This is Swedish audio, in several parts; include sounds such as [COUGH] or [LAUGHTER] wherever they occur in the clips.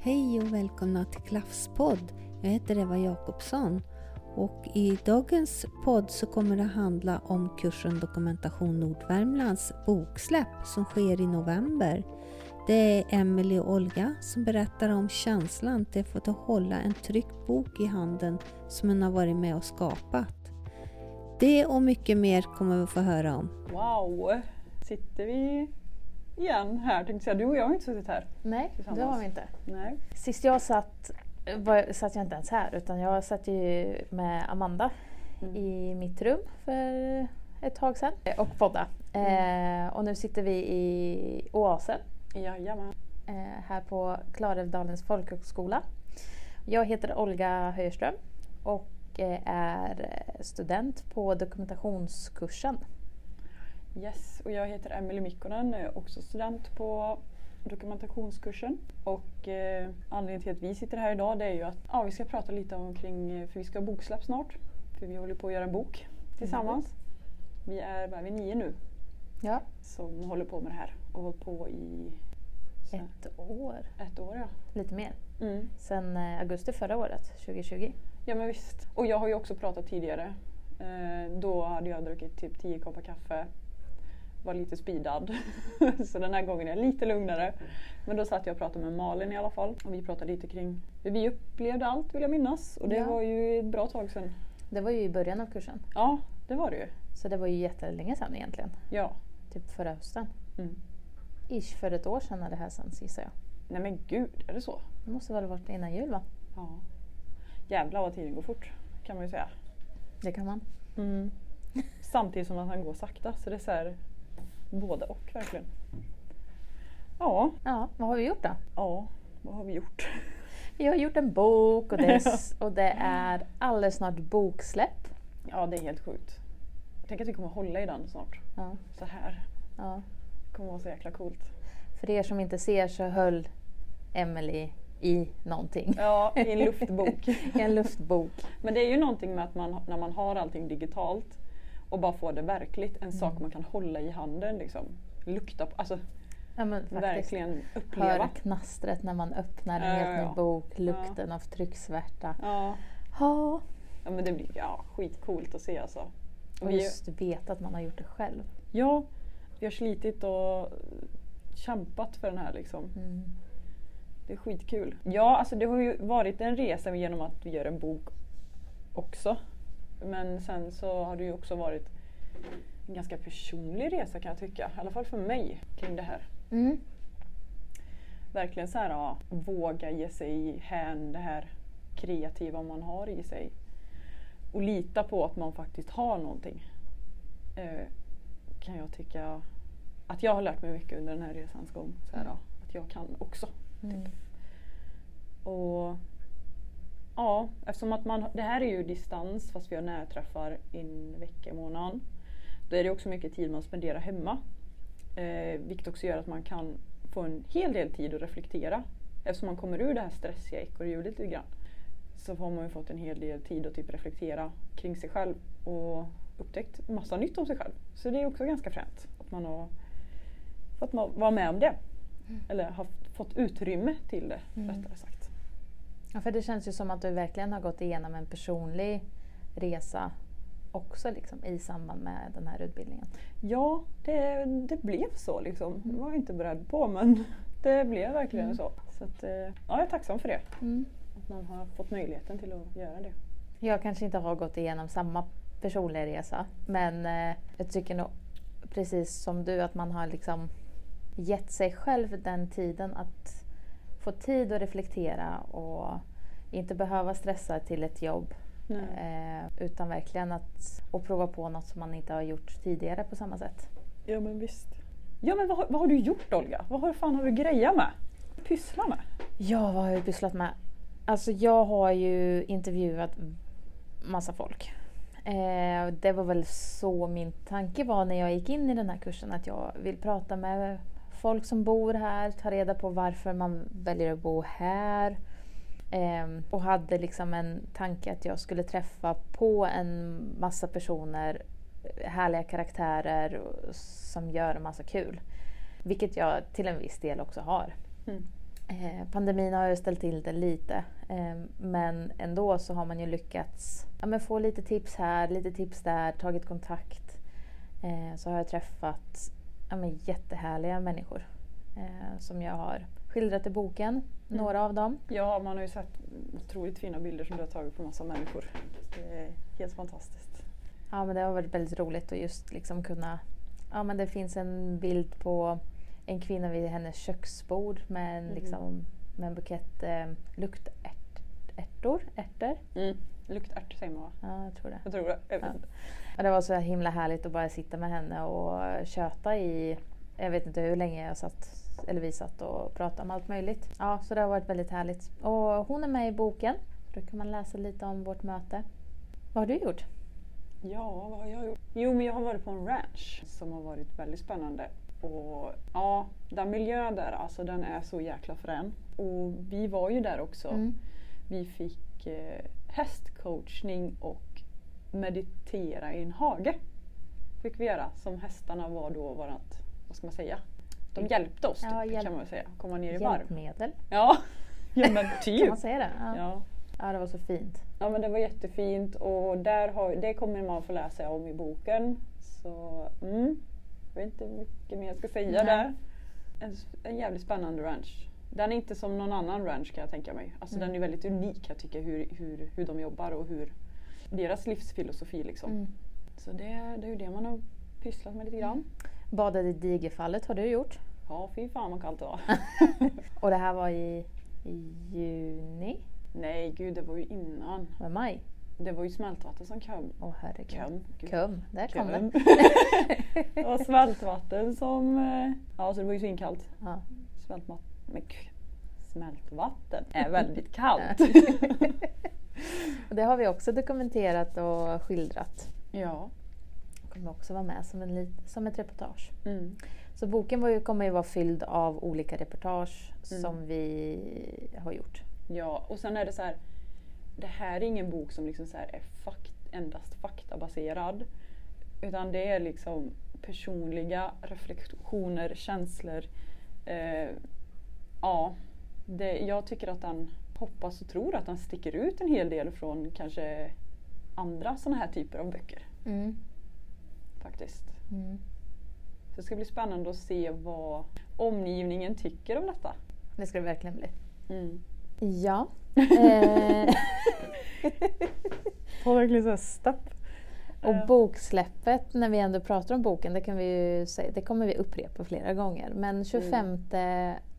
Hej och välkomna till Klaffspodd. Jag heter Eva Jakobsson och i dagens podd så kommer det handla om kursen Dokumentation Nordvärmlands boksläpp som sker i november. Det är Emelie och Olga som berättar om känslan till att få hålla en tryckt bok i handen som hon har varit med och skapat. Det och mycket mer kommer vi få höra om. Wow! Sitter vi igen här tänkte jag säga. Du och jag har inte suttit här. Nej, det har vi inte. Nej. Sist jag satt var, satt jag inte ens här utan jag satt ju med Amanda Mm. i mitt rum för ett tag sedan och podda. Mm. Eh, och nu sitter vi i Oasen Jajamän. eh, här på Klarälvdalens folkhögskola. Jag heter Olga Höjerström och eh, är student på dokumentationskursen. Yes, och jag heter Emelie Mikkonen, är också student på dokumentationskursen. Och eh, anledningen till att vi sitter här idag det är ju att ja, vi ska prata lite omkring, eh, för vi ska ha boksläpp snart. För vi håller på att göra en bok tillsammans. Vi är, vad är vi, nio nu Ja, som håller på med det här och har hållit på i ett år, ett år. Ja. lite mer. Mm. Sen eh, augusti förra året, 2020. Ja men visst. Och jag har ju också pratat tidigare. Eh, då hade jag druckit typ 10 koppar kaffe. Var lite speedad. [LAUGHS] så den här gången är jag lite lugnare. Men då satt jag och pratade med Malin i alla fall. Och vi pratade lite kring hur vi upplevde allt vill jag minnas. Och det Ja. var ju ett bra tag sedan. Det var ju i början av kursen. Ja, det var det ju. Så det var ju jättelänge sedan egentligen. Ja. Typ förra hösten. Mm. Ish för ett år sedan när det här sänds gissar jag. Nej men gud, är det så? Det måste väl ha varit innan jul va? Ja. Jävlar vad tiden går fort kan man ju säga. Det kan man. Mm. Samtidigt som att han går sakta. Så det är så här, både och verkligen. Ja, Ja, vad har vi gjort då? Ja, vad har vi gjort? Vi har gjort en bok och det är, [LAUGHS] och det är alldeles snart boksläpp. Ja, det är helt sjukt. Tänk att vi kommer hålla i den snart. Ja, Så här. ja. Det kommer vara så jäkla coolt. För er som inte ser så höll Emily i någonting. Ja, i en luftbok. [LAUGHS] I en luftbok. Men det är ju någonting med att man, när man har allting digitalt och bara får det verkligt, en sak man kan hålla i handen liksom. Lukta på, alltså Ja, verkligen Hör uppleva. knastret när man öppnar en Ja, helt ja, ny bok, lukten av trycksvärta. Ja. Ja. ja, men det blir ja, skitcoolt att se alltså. Och Vi- just veta att man har gjort det själv. Ja, vi har slitit och kämpat för den här liksom. Mm. Det är skitkul. Ja, alltså det har ju varit en resa genom att vi gör en bok också. Men sen så har det ju också varit en ganska personlig resa kan jag tycka. I alla fall för mig kring det här. Mm. Verkligen så här, ja, våga ge sig hän det här kreativa man har i sig. Och lita på att man faktiskt har någonting. Eh, kan jag tycka att jag har lärt mig mycket under den här resans gång. Så här, ja, att jag kan också. Mm. Och ja, eftersom att man, det här är ju distans fast vi har närträffar en vecka i månaden. Då är det också mycket tid man spenderar hemma. Eh, vilket också gör att man kan få en hel del tid att reflektera. Eftersom man kommer ur det här stressiga ekorrhjulet lite grann. Så har man ju fått en hel del tid att typ reflektera kring sig själv och upptäckt massa nytt om sig själv. Så det är också ganska fränt att man har fått vara med om det. Eller har fått utrymme till det Mm. rättare sagt. Ja, för det känns ju som att du verkligen har gått igenom en personlig resa också liksom, i samband med den här utbildningen. Ja, det, det blev så liksom. Det var jag inte beredd på men [LAUGHS] det blev verkligen Mm. så. Så att, eh, ja, jag är tacksam för det. Att man har fått möjligheten till att göra det. Jag kanske inte har gått igenom samma personliga resa men eh, jag tycker nog precis som du att man har liksom gett sig själv den tiden att få tid att reflektera och inte behöva stressa till ett jobb eh, utan verkligen att och prova på något som man inte har gjort tidigare på samma sätt. Ja men visst. Ja men vad, vad har du gjort Olga? Vad har, fan har du grejat med? Pyssla med? Ja, vad har jag pysslat med? Alltså jag har ju intervjuat massa folk. Eh, det var väl så min tanke var när jag gick in i den här kursen att jag vill prata med folk som bor här, ta reda på varför man väljer att bo här. Ehm, och hade liksom en tanke att jag skulle träffa på en massa personer, härliga karaktärer som gör en massa kul. Vilket jag till en viss del också har. Mm. Eh, pandemin har ju ställt till det lite. Eh, men ändå så har man ju lyckats ja, få lite tips här, lite tips där, tagit kontakt. Eh, så har jag träffat ja, men jättehärliga människor eh, som jag har skildrat i boken, några av dem. Ja, man har ju sett otroligt fina bilder som du har tagit på massa människor. Det är helt fantastiskt. Ja men det har varit väldigt roligt att just liksom kunna... Ja men det finns en bild på en kvinna vid hennes köksbord med en, Mhm. liksom, med en bukett eh, luktärtor. Ärtor? Mm. Luktärtor säger man va? Ja, jag tror det. Jag tror det. Ja. Och det var så himla härligt att bara sitta med henne och köta i, jag vet inte hur länge jag satt, eller vi satt och pratade om allt möjligt. Ja, så det har varit väldigt härligt. Och hon är med i boken. Då kan man läsa lite om vårt möte. Vad har du gjort? Ja, vad har jag gjort? Jo, men jag har varit på en ranch som har varit väldigt spännande. Och ja, den miljön där, alltså den är så jäkla frän. Och vi var ju där också. Mm. Vi fick eh, hästcoachning och meditera i en hage. Fick vi göra. Som hästarna var då vårat, vad ska man säga? De hjälpte oss Ja, typ, hjälp- kan man säga. Komma ner i varv. Hjälpmedel, Ja, [LAUGHS] ja men kan typ. man säga det? Ja. Ja. ja, det var så fint. Ja men det var jättefint och där har, det kommer man få läsa om i boken. Så mm, jag vet inte mycket mer jag ska säga Nej. där. En, en jävligt spännande ranch. Den är inte som någon annan ranch kan jag tänka mig. Alltså Mm. den är väldigt unik jag tycker hur, hur, hur de jobbar och hur deras livsfilosofi liksom. Mm. Så det, det är ju det man har pysslat med lite grann. Badet i Digerfallet har du gjort. Ja fy fan vad kallt det var. [LAUGHS] Och det här var i, i juni? Nej gud det var ju innan. Var maj? Det var ju smältvatten som kom. Åh herregud. Kom. Gud. Där kom det. Köln. [LAUGHS] [LAUGHS] det var smältvatten som... eh, Ja, så det var ju svinkallt. Ja. Smältvatten. Men smältvatten är väldigt kallt. Och det har vi också dokumenterat och skildrat. ja. Det kommer också vara med som, en som ett reportage. Mm. Så boken var ju, kommer ju vara fylld av olika reportage Mm. som vi har gjort. Ja, och sen är det så här. Det här är ingen bok som liksom så är fakt, endast faktabaserad. Utan det är liksom personliga reflektioner, känslor. Eh, ja, det, jag tycker att den, hoppas och tror att den sticker ut en hel del från kanske andra sådana här typer av böcker. Mm. Faktiskt. Mm. Så det ska bli spännande att se vad omgivningen tycker om detta. Det ska det verkligen bli. Mm. Ja. [LAUGHS] Eh, Får verkligen såhär stopp. och boksläppet, när vi ändå pratar om boken, det, kan vi ju säga, det kommer vi upprepa flera gånger. Men 25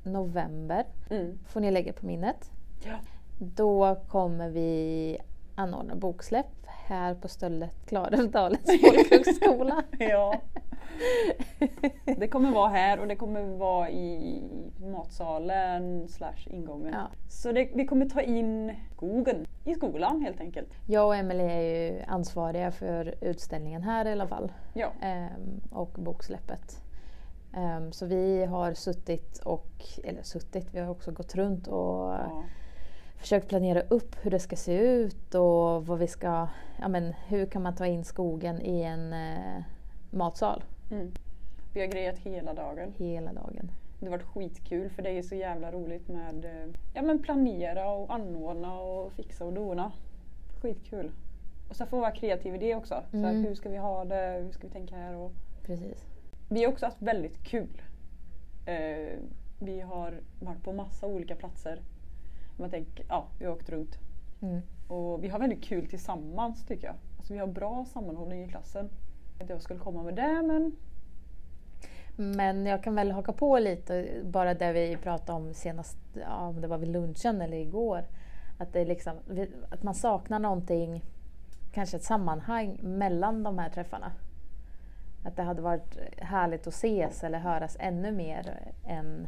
november Mm. får ni lägga på minnet. Ja. Då kommer vi anordna boksläpp här på stället Klarälvdalens [LAUGHS] folkhögskola. ja. [LAUGHS] Det kommer vara här och det kommer vara i matsalen slash ingången. Ja. Så det, vi kommer ta in skogen i skolan helt enkelt. Jag och Emelie är ju ansvariga för utställningen här i alla fall. Ja. Ehm, och boksläppet. Ehm, så vi har suttit och, eller suttit, vi har också gått runt och ja. Försökt planera upp hur det ska se ut och vad vi ska, ja men hur kan man ta in skogen i en eh, matsal Mm. Vi har grejat hela dagen. hela dagen. Det har varit skitkul för det är så jävla roligt med eh, ja, men planera och anordna och fixa och dona. Skitkul. Och så får vi vara kreativ i det också. Så här, Mm. hur ska vi ha det? Hur ska vi tänka här? Och Precis. vi har också haft väldigt kul. Eh, vi har varit på massa olika platser. Man tänker, ja, vi har åkt runt. Mm. Och vi har väldigt kul tillsammans tycker jag. Alltså, vi har bra sammanhållning i klassen. Inte jag skulle komma med det men Men jag kan väl haka på lite, bara det vi pratade om senast, ja, om det var vid lunchen eller igår. Att, det är liksom, att man saknar någonting, kanske ett sammanhang mellan de här träffarna. Att det hade varit härligt att ses eller höras ännu mer än,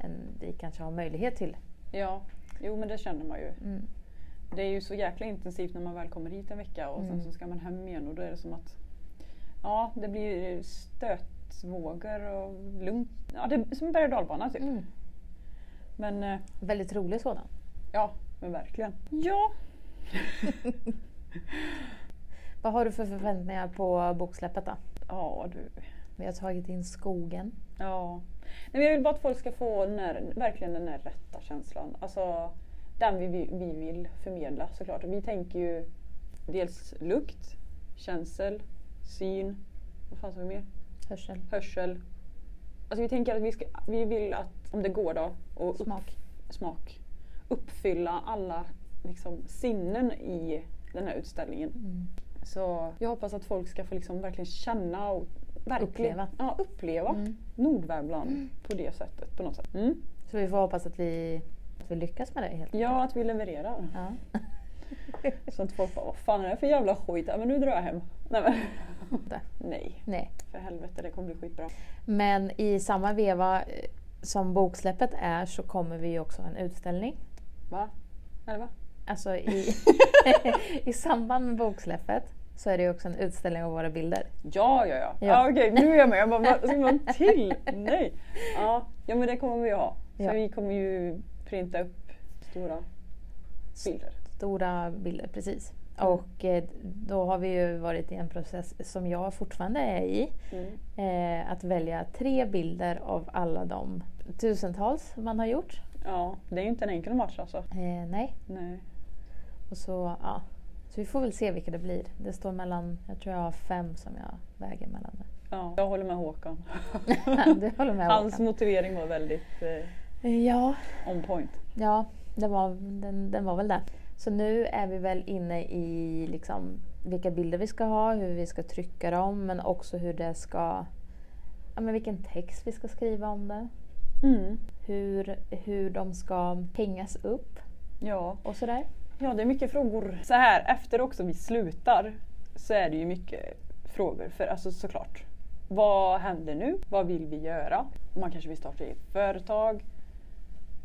än vi kanske har möjlighet till. ja, jo men det känner man ju. Mm. Det är ju så jäkla intensivt när man väl kommer hit en vecka och Mm. sen så ska man hem igen och då är det som att Ja, det blir stötvågor och lugnt. Ja, det är som en berg och dalbana typ. Mm. Men eh, Väldigt rolig sådan. ja, men verkligen. Ja. [LAUGHS] Vad har du för förväntningar på boksläppet då? Ja du. Vi har tagit in skogen. Ja. Nej, men jag vill bara att folk ska få den här, verkligen den här rätta känslan. Alltså den vi, vi, vi vill förmedla såklart. Vi tänker ju dels lukt, känsel, syn, vad fan sa vi mer? Hörsel. Hörsel. Alltså vi tänker att vi, ska, vi vill att, om det går då, och upp- Smak. smak. Uppfylla alla liksom, sinnen i den här utställningen. Mm. Så jag hoppas att folk ska få liksom verkligen känna och verkligen, Uppleva. Ja, uppleva Mm. Nordvärmland på det sättet. På något sätt. Mm. Så vi får hoppas att vi, att vi lyckas med det helt Ja, att vi levererar. Ja. [LAUGHS] Så att folk bara, vad fan är det här för jävla skit? Ja, men nu drar jag hem. Nej, men. Nej, Nej. för helvete det kommer bli skitbra. Men i samma veva eh, som boksläppet är så kommer vi också ha en utställning. Va? Eller va? Alltså i, [LAUGHS] [LAUGHS] i samband med boksläppet så är det ju också en utställning av våra bilder. Ja, ja, ja. Ja. ja. Okej, nu är jag med. Jag bara, vad ska man [LAUGHS] till? Nej. Ja, ja, men det kommer vi ha. Så Ja. vi kommer ju printa upp stora bilder. Stora bilder, precis. Mm. Och eh, då har vi ju varit i en process som jag fortfarande är i. Mm. Eh, att välja tre bilder av alla de tusentals man har gjort. Ja, det är ju inte en enkel match alltså. Eh, nej. Nej. Och så, ja. Så vi får väl se vilka det blir. Det står mellan, jag tror jag har fem som jag väger mellan. nu. [LAUGHS] Ja, jag håller med Håkan. [LAUGHS] du håller med Hans Håkan? motivering var väldigt eh, Ja, on point. ja det var, den, den var väl det. Så nu är vi väl inne i liksom vilka bilder vi ska ha, hur vi ska trycka dem men också hur det ska, ja men vilken text vi ska skriva om det. Mm. Hur, hur de ska hängas upp Ja. och sådär. Ja, det är mycket frågor. Så här, efter också vi slutar så är det ju mycket frågor. För alltså såklart, vad händer nu? Vad vill vi göra? Man kanske vill starta ett företag,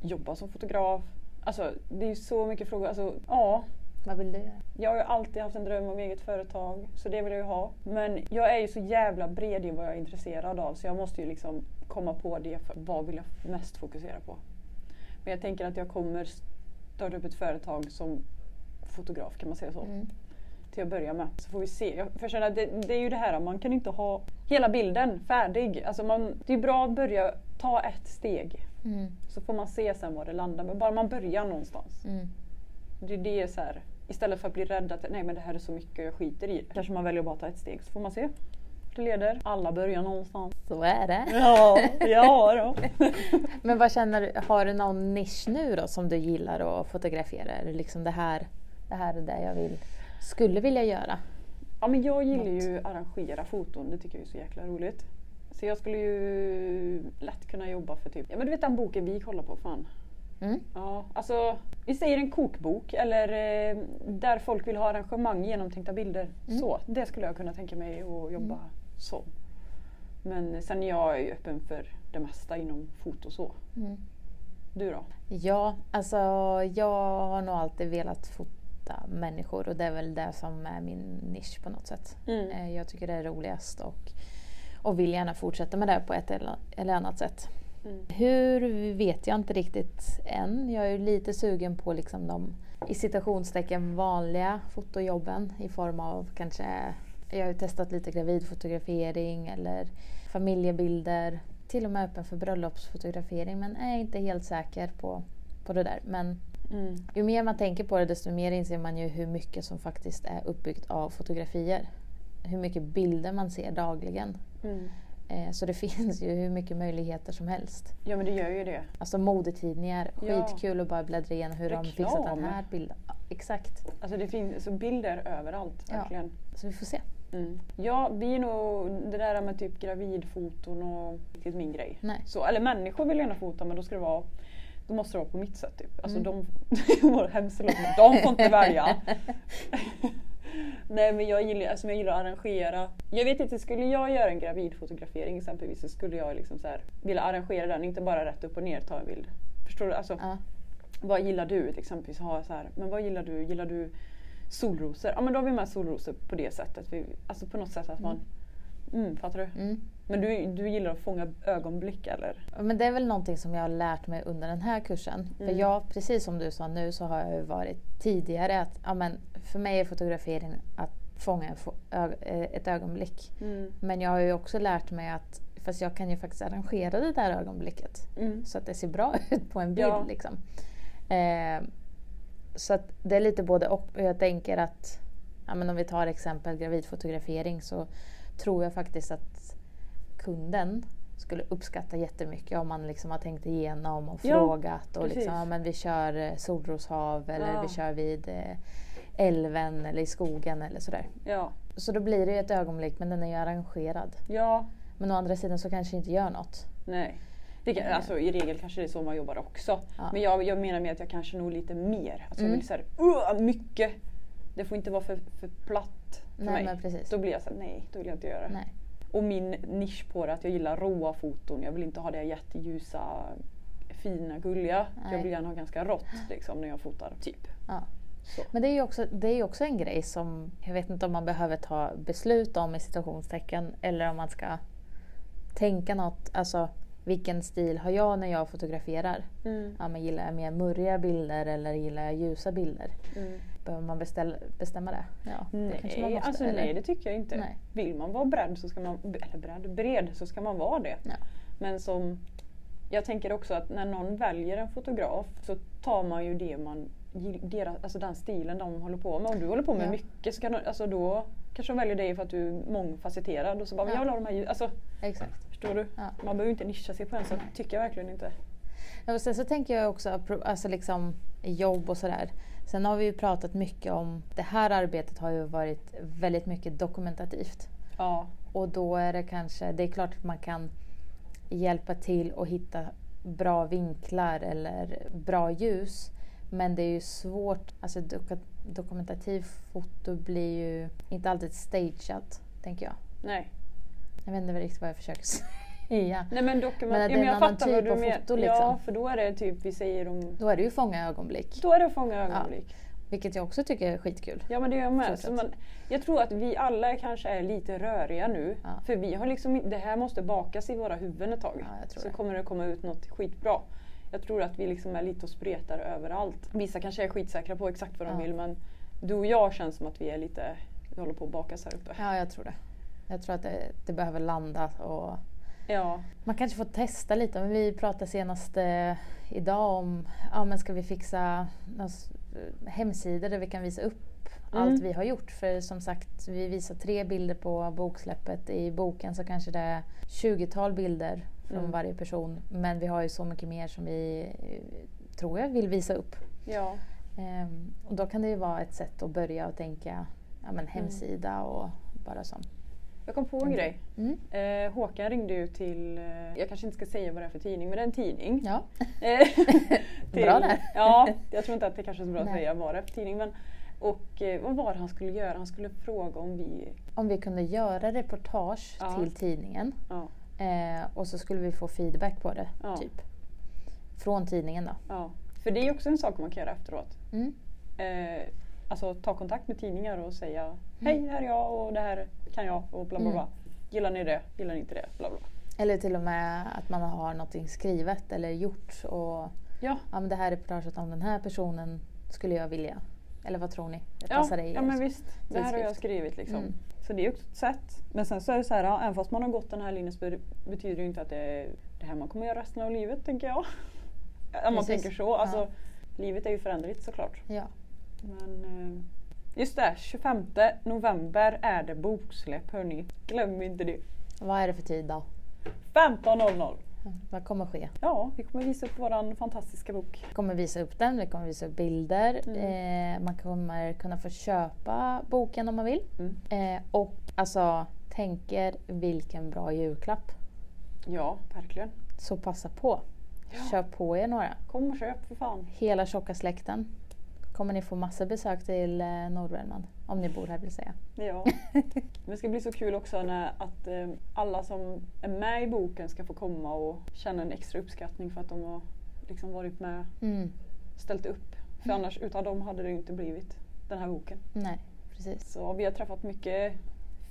jobba som fotograf. Alltså det är ju så mycket frågor. Alltså, ja, Vad vill du göra? Jag har ju alltid haft en dröm om eget företag, så det vill jag ju ha. Men jag är ju så jävla bred i vad jag är intresserad av så jag måste ju liksom komma på det, för vad vill jag mest fokusera på? Men jag tänker att jag kommer starta upp ett företag som fotograf, kan man säga så? Mm. Till att börja med. Så får vi se. Jag för att det, det är ju det här, man kan inte ha hela bilden färdig. Alltså man, det är bra att börja ta ett steg. Mm. Så får man se sen var det landar. Men bara man börjar någonstans. Mm. Det är det så här, istället för att bli rädd att nej men det här är så mycket jag skiter i det. Kanske man väljer att bara ta ett steg så får man se. Leder. Alla börjar någonstans. Så är det. Ja, ja då. [LAUGHS] Men vad känner du, har du någon nisch nu då som du gillar att fotografera? Är det liksom det här, det här är det jag vill, skulle vilja göra? Ja men jag gillar Något. ju arrangera foton, det tycker jag är så jäkla roligt. Så jag skulle ju lätt kunna jobba för typ, ja men du vet den boken vi kollar på, fan. Mm. Ja, alltså vi säger en kokbok eller eh, där folk vill ha arrangemang, genomtänkta bilder. Mm. Så, det skulle jag kunna tänka mig att jobba som. Men sen jag är ju öppen för det mesta inom foto så. Mm. Du då? Ja, alltså jag har nog alltid velat fota människor och det är väl det som är min nisch på något sätt. Mm. Eh, Jag tycker det är roligast och, och vill gärna fortsätta med det på ett eller annat sätt. Mm. Hur vet jag inte riktigt än. Jag är ju lite sugen på liksom de i citationstecken vanliga fotojobben i form av kanske, jag har ju testat lite gravidfotografering eller familjebilder. Till och med öppen för bröllopsfotografering men är inte helt säker på, på det där. Men Mm. ju mer man tänker på det desto mer inser man ju hur mycket som faktiskt är uppbyggt av fotografier. Hur mycket bilder man ser dagligen. Mm. Eh, Så det [LAUGHS] finns ju hur mycket möjligheter som helst. Ja men det gör ju det. Alltså modetidningar, Ja. skitkul att bara bläddra igenom hur de Reklam. fixat den här bilden. Ja, exakt. Alltså det finns så bilder överallt, Ja. verkligen. Så vi får se. Mm. Ja, vi är nog, det där med typ gravidfoton och det är min grej. Nej. Så, eller människor vill gärna fota men då ska det vara då måste det vara på mitt sätt. Typ. Alltså Mm. de, [LAUGHS] hemskt de får inte välja. [LAUGHS] Nej men jag gillar, alltså, jag gillar att arrangera. Jag vet inte, skulle jag göra en gravidfotografering exempelvis så skulle jag liksom så här, vilja arrangera den, inte bara rätt upp och ner ta en bild. Förstår du? Alltså, Ja. vad gillar du exempelvis? Ha så här, men vad gillar du? Gillar du solrosor? Ja men då har vi med solrosor på det sättet. Vi, alltså på något sätt att man... Mm, fattar du? Mm. Men du, du gillar att fånga ögonblick eller? Men det är väl någonting som jag har lärt mig under den här kursen. För Mm. jag, precis som du sa nu, så har jag ju varit tidigare att ja, men för mig är fotografering att fånga eh, ett ögonblick. Mm. Men jag har ju också lärt mig att fast jag kan ju faktiskt arrangera det där ögonblicket Mm. så att det ser bra [LAUGHS] ut på en bild. Ja. Liksom. Eh, så att det är lite både och. Jag tänker att ja, men om vi tar exempel gravidfotografering så tror jag faktiskt att kunden skulle uppskatta jättemycket om man liksom har tänkt igenom och Ja, frågat. Och liksom, ja, men vi kör eh, Solroshav eller Ja. vi kör vid eh, älven eller i skogen eller sådär. Ja. Så då blir det ju ett ögonblick men den är ju arrangerad. Ja. Men å andra sidan så kanske inte gör något. Nej. Det kan, Nej. alltså, I regel kanske det är så man jobbar också. Ja. Men jag, jag menar med att jag kanske nog lite mer. Alltså Mm. jag vill säga uh, mycket. Det får inte vara för, för platt för Nej mig. Då blir jag såhär, nej, då vill jag inte göra det. Nej. Och min nisch på det, att jag gillar råa foton. Jag vill inte ha det jätteljusa, fina, gulliga. Nej. Jag vill gärna ha ganska rått liksom, när jag fotar. Typ. Ja. Så. Men det är ju också, det är också en grej som jag vet inte om man behöver ta beslut om i situationstecken eller om man ska tänka något. Alltså vilken stil har jag när jag fotograferar? Mm. Ja, men gillar jag mer murriga bilder eller gillar jag ljusa bilder? Mm. Behöver man beställ, bestämma det? Ja, det Nej, måste. alltså, eller? nej, det tycker jag inte. Nej. Vill man vara beredd så ska man, eller beredd, bred så ska man vara det. Ja. Men som, jag tänker också att när någon väljer en fotograf så tar man ju det man, deras, alltså den stilen de håller på med. Om du håller på med Ja. mycket så kan, alltså då kanske de väljer dig för att du är mångfacetterad och så bara, Ja. jag vill ha de här alltså, Exakt. Förstår du? Ja. Man behöver inte nischa sig på en sak, tycker jag verkligen inte. Ja, och sen så tänker jag också alltså liksom jobb och sådär. Sen har vi ju pratat mycket om, det här arbetet har ju varit väldigt mycket dokumentativt. Ja. Och då är det kanske, det är klart att man kan hjälpa till och hitta bra vinklar eller bra ljus. Men det är ju svårt, alltså doka, dokumentativ foto blir ju inte alltid stageat, tänker jag. Nej. Jag vet inte riktigt vad jag försöker [LAUGHS] säga. Nej men dokument... Men det är ja, en jag annan typ av menar. foto, Ja, liksom. för då är det typ, vi säger om... Då är det ju fånga ögonblick. Då är det fånga ögonblick. Vilket jag också tycker är skitkul. Ja men det gör jag med. Så man, jag tror att vi alla kanske är lite röriga nu. Ja. För vi har liksom, det här måste bakas i våra huvuden ett tag. Ja, så det. kommer det komma ut något skitbra. Jag tror att vi liksom är lite och spretar överallt. Vissa kanske är skitsäkra på exakt vad de Ja. vill men du och jag känns som att vi är lite, vi håller på att bakas här uppe. Ja, jag tror det. Jag tror att det, det behöver landa och Ja. man kanske får testa lite. Men vi pratade senast eh, idag om, ja men ska vi fixa eh, hemsidor där vi kan visa upp Mm. allt vi har gjort. För som sagt, vi visar tre bilder på boksläppet. I boken så kanske det är 20-tal bilder från Mm. varje person. Men vi har ju så mycket mer som vi, eh, tror jag, vill visa upp. ja. Ehm, och då kan det ju vara ett sätt att börja och tänka ja, men hemsida och bara så. Jag kom på en Mm. grej. Mm. Eh, Håkan ringde ju till, eh, jag kanske inte ska säga vad det är för tidning, men det är en tidning. Ja. Eh, [LAUGHS] Bra där. Ja, jag tror inte att det kanske är så bra att Nej. säga vad det är för tidning. Men, och eh, vad var det han skulle göra? Han skulle fråga om vi... Om vi kunde göra reportage Ja. till tidningen Ja, eh, och så skulle vi få feedback på det. Ja. Typ. Från tidningen då. ja. För det är också en sak man kan göra efteråt. Mm. Eh, alltså ta kontakt med tidningar och säga Hej, det här är jag och det här kan jag och bla bla bla. Mm. Gillar ni det? Gillar ni inte det? Bla bla. Eller till och med att man har någonting skrivet eller gjort. Och Ja, ja, men det här reportaget om den här personen skulle jag vilja. Eller vad tror ni? Det ja, passar dig? ja men visst. Det här har jag skrivit liksom. Mm. Så det är också ett sätt. Men sen så är det så här, ja, även fast man har gått den här linjen så be- betyder det ju inte att det är det här man kommer göra resten av livet, tänker jag. [LAUGHS] Om man tänker så. Alltså, Ja. Livet är ju föränderligt såklart. Ja. Men eh, just det, 25 november är det boksläpp hörni. Glöm inte det. Vad är det för tid då? 15.00. Vad kommer ske? Ja, vi kommer visa upp våran fantastiska bok. Vi kommer visa upp den, vi kommer visa upp bilder. Mm. Eh, man kommer kunna få köpa boken om man vill. Mm. Eh, och alltså, tänker vilken bra julklapp. Ja, verkligen. Så passa på. Ja. Kör på er några. Kom och köp för fan. Hela tjocka släkten. Kommer ni få massor besök till eh, Nordvärmland. Om ni bor här vill säga. Ja. [LAUGHS] Det ska bli så kul också när att eh, alla som är med i boken ska få komma och känna en extra uppskattning för att de har liksom varit med Mm. ställt upp. För annars utan dem hade det inte blivit den här boken. Nej, precis. Så vi har träffat mycket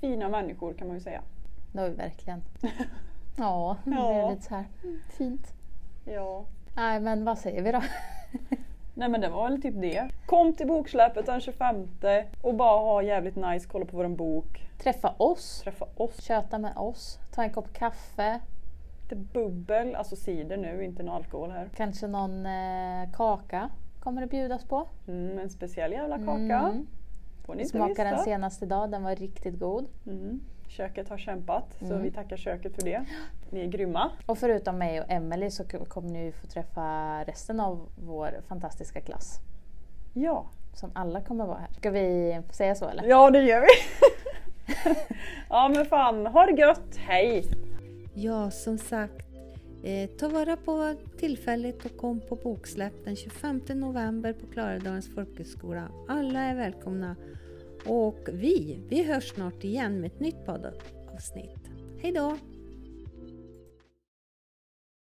fina människor kan man ju säga. Det har vi verkligen. [LAUGHS] Ja, det blev lite så här mm, fint. Ja. Nej, men vad säger vi då? Nej men det var väl typ det. Kom till boksläppet den 25 och bara ha jävligt nice, kolla på våran bok. Träffa oss, Träffa oss. köta med oss, ta en kopp kaffe, Lite bubbel, alltså cider nu, inte någon alkohol här. kanske någon eh, kaka kommer det bjudas på. Mm, en speciell jävla kaka. Mm. Får ni inte Smakade den senast idag, den var riktigt god. Mm. Köket har kämpat, så Mm. vi tackar köket för det. Ni är grymma. Och förutom mig och Emelie så kommer ni få träffa resten av vår fantastiska klass. Ja, Som alla kommer vara här. Ska vi säga så eller? ja det gör vi. [LAUGHS] ja men fan, ha det gött, hej! Ja, som sagt, eh, ta vara på tillfället och kom på boksläpp den 25 november på Klarälvdalens folkhögskola. Alla är välkomna. Och vi, vi hörs snart igen med ett nytt poddavsnitt. Hej då!